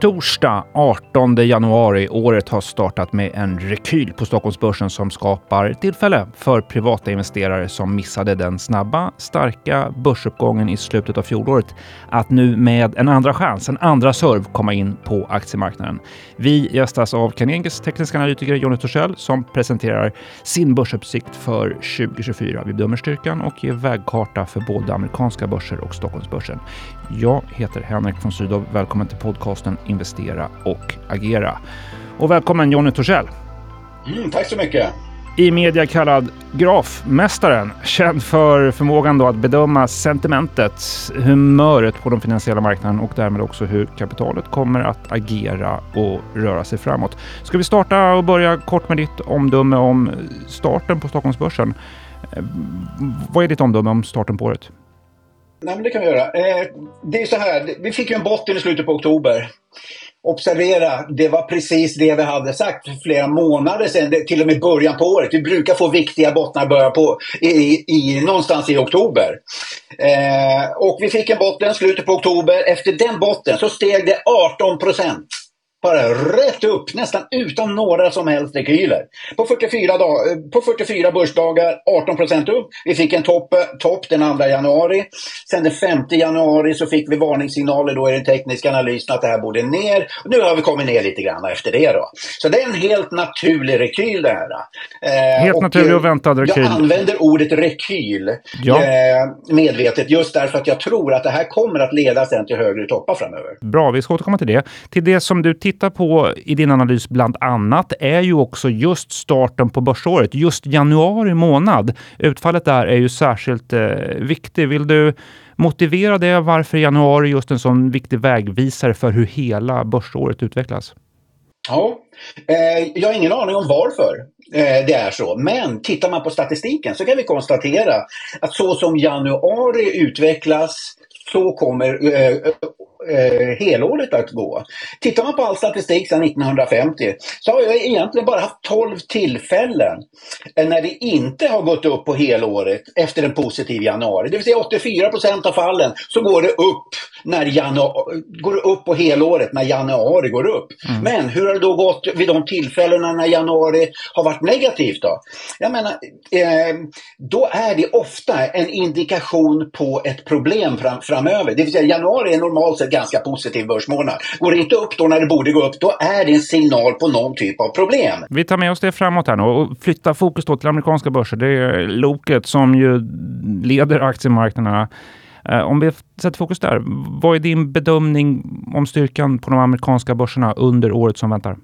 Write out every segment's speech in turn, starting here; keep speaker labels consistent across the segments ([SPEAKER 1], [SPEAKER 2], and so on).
[SPEAKER 1] Torsdag 18 januari. Året har startat med en rekyl på Stockholmsbörsen som skapar tillfälle för privata investerare som missade den snabba, starka börsuppgången i slutet av fjolåret att nu med en andra chans, en andra serv, komma in på aktiemarknaden. Vi gästas av Carnegies tekniska analytiker Jonny Torssell som presenterar sin börsuppsikt för 2024. Vi bedömer styrkan och ger vägkarta för både amerikanska börser och Stockholmsbörsen. Jag heter Henrik von Sydow. Välkommen till podcasten Investera och agera. Och välkommen Jonny Torssell.
[SPEAKER 2] Mm, tack så mycket.
[SPEAKER 1] I media kallad grafmästaren, känd för förmågan då att bedöma sentimentet, humöret på de finansiella marknaderna och därmed också hur kapitalet kommer att agera och röra sig framåt. Ska vi starta och börja kort med ditt omdöme om starten på Stockholmsbörsen? Eh, vad är ditt omdöme om starten på året?
[SPEAKER 2] Nej, men det kan vi göra. Eh, det är så här, vi fick ju en botten i slutet på oktober. Observera, det var precis det vi hade sagt för flera månader sedan, till och med början på året. Vi brukar få viktiga bottnar börja på i, i, någonstans i oktober. Eh, och vi fick en botten i slutet på oktober. Efter den botten så steg det 18 procent. Bara rätt upp, nästan utan några som helst rekyler. På 44, dag, eh, på 44 börsdagar, 18% upp. Vi fick en topp top den 2 januari. Sen den 5 januari så fick vi varningssignaler då i den tekniska analysen att det här borde ner. Nu har vi kommit ner lite grann efter det då. Så det är en helt naturlig rekyl det här.
[SPEAKER 1] Eh, helt och naturlig och väntad rekyl.
[SPEAKER 2] Jag använder ordet rekyl ja. eh, medvetet just därför att jag tror att det här kommer att leda sen till högre toppar framöver.
[SPEAKER 1] Bra, vi ska återkomma till det. Till det som du tittar på i din analys bland annat är ju också just starten på börsåret, just januari månad. Utfallet där är ju särskilt eh, viktigt. Vill du motivera det? Varför januari just en sån viktig vägvisare för hur hela börsåret utvecklas?
[SPEAKER 2] Ja, eh, jag har ingen aning om varför eh, det är så. Men tittar man på statistiken så kan vi konstatera att så som januari utvecklas så kommer eh, eh, helåret att gå. Tittar man på all statistik sedan 1950 så har jag egentligen bara haft 12 tillfällen när det inte har gått upp på helåret efter en positiv januari. Det vill säga 84 procent av fallen så går det upp när januari, går upp på helåret när januari går upp. Mm. Men hur har det då gått vid de tillfällena när januari har varit negativt då? Jag menar, eh, då är det ofta en indikation på ett problem fram, framöver. Det vill säga januari är normalt sett ganska positiv börsmånad. Går det inte upp då när det borde gå upp, då är det en signal på någon typ av problem.
[SPEAKER 1] Vi tar med oss det framåt här nu och flyttar fokus då till amerikanska börser. Det är loket som ju leder aktiemarknaderna. Eh, om vi sätter fokus där, vad är din bedömning om styrkan på de amerikanska börserna under året som väntar?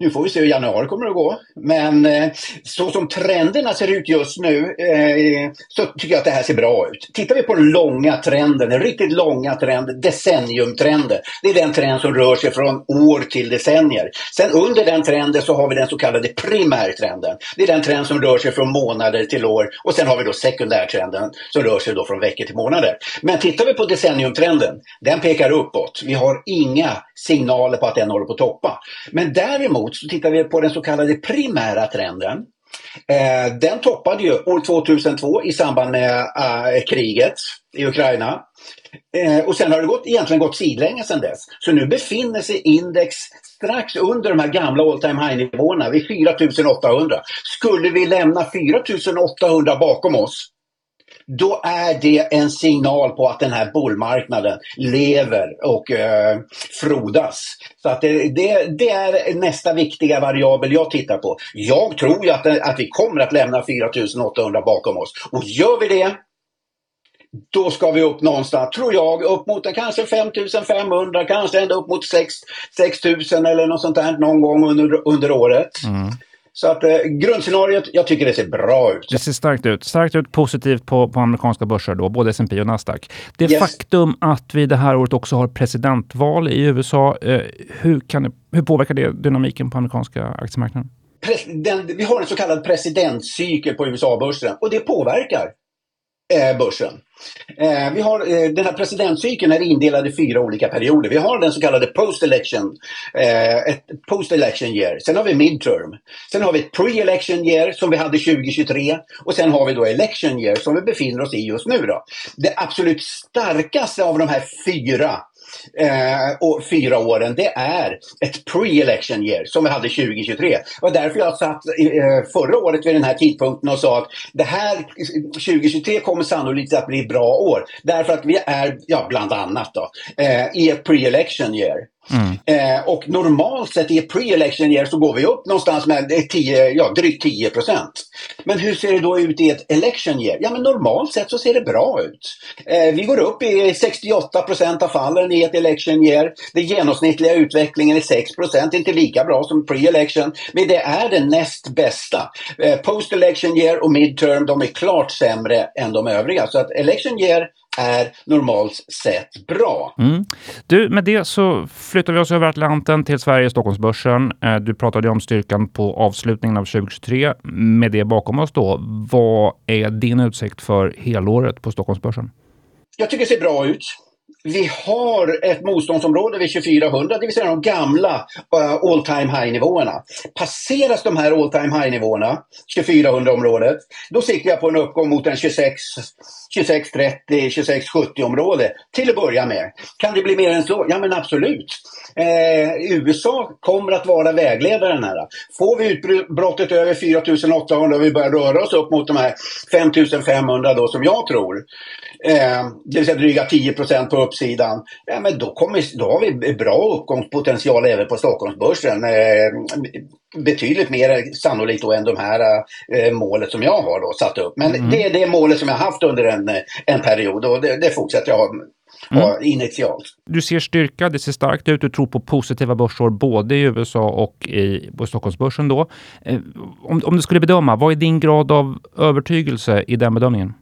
[SPEAKER 2] Nu får vi se hur januari kommer att gå. Men eh, så som trenderna ser ut just nu eh, så tycker jag att det här ser bra ut. Tittar vi på den långa trenden, den riktigt långa trenden, decenniumtrenden. Det är den trend som rör sig från år till decennier. Sen under den trenden så har vi den så kallade primärtrenden. Det är den trend som rör sig från månader till år. Och sen har vi då sekundärtrenden som rör sig då från veckor till månader. Men tittar vi på decenniumtrenden, den pekar uppåt. Vi har inga signaler på att den håller på att toppa. Men däremot däremot så tittar vi på den så kallade primära trenden. Eh, den toppade ju år 2002 i samband med eh, kriget i Ukraina. Eh, och sen har det gått, egentligen gått sidlänges sedan dess. Så nu befinner sig index strax under de här gamla all time high nivåerna vid 4800. Skulle vi lämna 4800 bakom oss då är det en signal på att den här bullmarknaden lever och eh, frodas. Så att det, det, det, är nästa viktiga variabel jag tittar på. Jag tror ju att, att vi kommer att lämna 4800 bakom oss. Och gör vi det, då ska vi upp någonstans, tror jag, upp mot kanske 5500, kanske ända upp mot 6, 6000 eller något sånt där någon gång under, under året. Mm. Så att eh, grundscenariot, jag tycker det ser bra ut.
[SPEAKER 1] Det ser starkt ut. Starkt ut positivt på, på amerikanska börser då, både S&P och Nasdaq. Det yes. faktum att vi det här året också har presidentval i USA, eh, hur, kan hur påverkar det dynamiken på amerikanska aktiemarknaden?
[SPEAKER 2] Den, vi har en så kallad presidentcykel på USA-börsen och det påverkar. Eh, börsen. Eh, vi har, eh, den här presidentcykeln är indelad i fyra olika perioder. Vi har den så kallade post-election, ett post-election year. Sen har vi midterm. Sen har vi ett pre-election year som vi hade 2023 och sen har vi då election year som vi befinner oss i just nu. Då. Det absolut starkaste av de här fyra eh, och fyra åren, det är ett pre-election year som vi hade 2023. Det var därför jag satt eh, förra året vid den här tidpunkten och sa att det här 2023 kommer sannolikt att bli ett bra år. Därför att vi är, ja bland annat då, eh, i ett pre-election year. Mm. Eh, och normalt sett i ett pre-election year så går vi upp någonstans med 10, ja, drygt 10 procent. Men hur ser det då ut i ett election year? Ja men normalt sett så ser det bra ut. Eh, vi går upp i 68 procent av fallen i ett election year. Den genomsnittliga utvecklingen är 6 procent, inte lika bra som pre-election. Men det är det näst bästa. Eh, Post-election year och midterm, de är klart sämre än de övriga. Så att election year är normalt sett bra.
[SPEAKER 1] Mm. Du, med det så flyttar vi oss över Atlanten till Sverige, Stockholmsbörsen. Eh, du pratade om styrkan på avslutningen av 2023. Med det bakom oss då, vad är din utsikt för helåret på Stockholmsbörsen?
[SPEAKER 2] Jag tycker det ser bra ut vi har ett motståndsområde vid 2400, det vill säga de gamla uh, all time high-nivåerna. Passeras de här all time high-nivåerna, 2400-området, då siktar jag på en uppgång mot en 26, 2630, 2670 område till att börja med. Kan det bli mer än så? Ja men absolut. Eh, USA kommer att vara vägledaren här. Får vi utbrottet över 4800 och vi börjar röra oss upp mot de här 5500 då som jag tror, eh, det vill säga dryga 10% på uppsidan, ja, men då, kommer, då har vi bra uppgångspotential även på Stockholmsbörsen. Eh, betydligt mer sannolikt då än de här eh, målet som jag har då satt upp. Men mm. det är det målet som jag haft under en, en period och det, det fortsätter jag ha Mm. initialt.
[SPEAKER 1] Du ser styrka, det ser starkt ut. Du tror på positiva börsår både i USA och i, på Stockholmsbörsen. Då. Eh, om, om du skulle bedöma, vad är din grad av övertygelse i den bedömningen?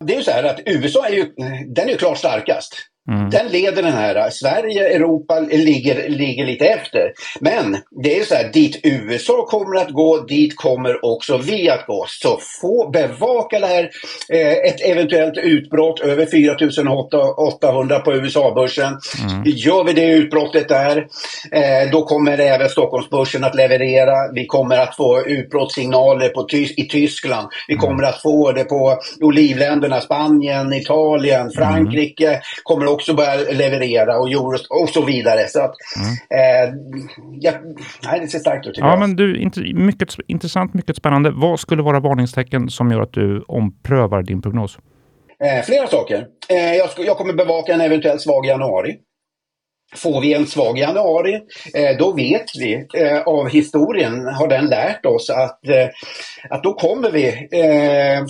[SPEAKER 2] Det är ju så här att USA är ju, den är ju klart starkast. Mm. Den leder den här. Sverige, Europa ligger, ligger lite efter. Men det är så här, dit USA kommer att gå, dit kommer också vi att gå. Så få bevaka det här, eh, ett eventuellt utbrott över 4800 på USA-börsen. Mm. Gör vi det utbrottet där, eh, då kommer även Stockholmsbörsen att leverera. Vi kommer att få utbrottssignaler på i Tyskland. Vi kommer att få det på olivländerna, Spanien, Italien, Frankrike. Mm. kommer också börja leverera och, Euros och så vidare. Så att, mm. eh, ja, nej, det ser starkt ut.
[SPEAKER 1] Ja, men du, mycket intressant, mycket spännande. Vad skulle vara varningstecken som gör att du omprövar din prognos?
[SPEAKER 2] Eh, flera saker. Eh, jag, jag kommer bevaka en eventuellt svag januari. Får vi en svag januari, eh, då vet vi eh, av historien, har den lärt oss att, eh, att då kommer vi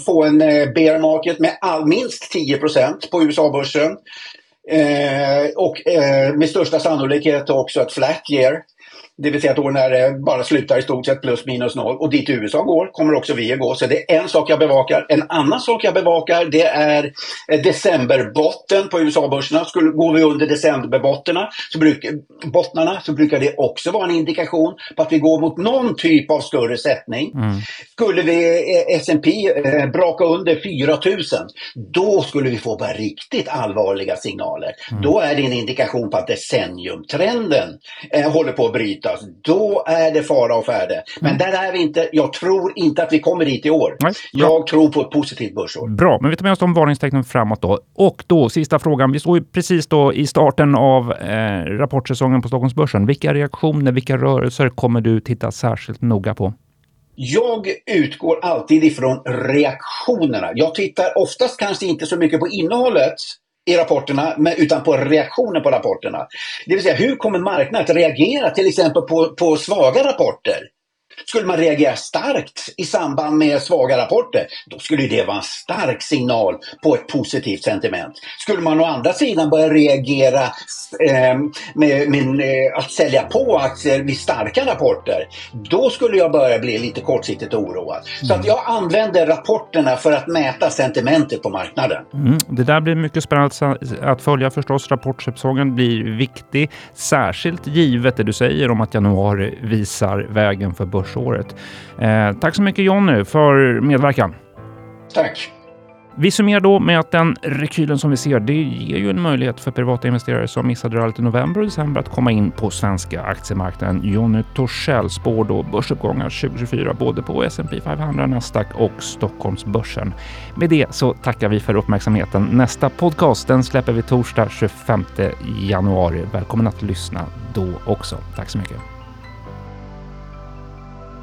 [SPEAKER 2] få en bear market med all, minst 10 på USA-börsen. Eh, och eh, med största sannolikhet också ett flat year. Det vill säga ett år när det bara slutar i stort sett plus minus noll. Och dit USA går kommer också vi att gå. Så det är en sak jag bevakar. En annan sak jag bevakar det är eh, decemberbotten på USA-börserna. Skulle, går vi under decemberbottnarna så, bruk, bottnarna, så brukar det också vara en indikation på att vi går mot någon typ av större sättning. Mm. Skulle vi eh, S&P eh, braka under 4000 då skulle vi få bara riktigt allvarliga signaler. Mm. Då är det en indikation på att decenniumtrenden eh, håller på att bryta brytas, då är det fara och färde. Men mm. där är vi inte. Jag tror inte att vi kommer dit i år. Nej, jag tror på ett positivt börsår.
[SPEAKER 1] Bra, men vi tar med oss de varningstecknen framåt då. Och då sista frågan. Vi står ju precis då i starten av eh, rapportsäsongen på Stockholmsbörsen. Vilka reaktioner, vilka rörelser kommer du titta särskilt noga på?
[SPEAKER 2] Jag utgår alltid ifrån reaktionerna. Jag tittar oftast kanske inte så mycket på innehållet i rapporterna, men, utan på reaktionen på rapporterna. Det vill säga, hur kommer marknaden att reagera till exempel på, på svaga rapporter? Skulle man reagera starkt i samband med svaga rapporter, då skulle det vara en stark signal på ett positivt sentiment. Skulle man å andra sidan börja reagera eh, med, med eh, att sälja på aktier vid starka rapporter, då skulle jag börja bli lite kortsiktigt oroad. Mm. Så att jag använder rapporterna för att mäta sentimentet på marknaden.
[SPEAKER 1] Mm. Det där blir mycket spännande att följa förstås. Rapportsäsongen blir viktig, särskilt givet det du säger om att januari visar vägen för börsen börsåret. Eh, tack så mycket Jonny för medverkan.
[SPEAKER 2] Tack.
[SPEAKER 1] Vi summerar då med att den rekylen som vi ser, det ger ju en möjlighet för privata investerare som missade rallyt i november och december att komma in på svenska aktiemarknaden. Jonny Torssell spår då börsuppgångar 2024 både på S&P 500, Nasdaq och Stockholmsbörsen. Med det så tackar vi för uppmärksamheten. Nästa podcast den släpper vi torsdag 25 januari. Välkommen att lyssna då också. Tack så mycket.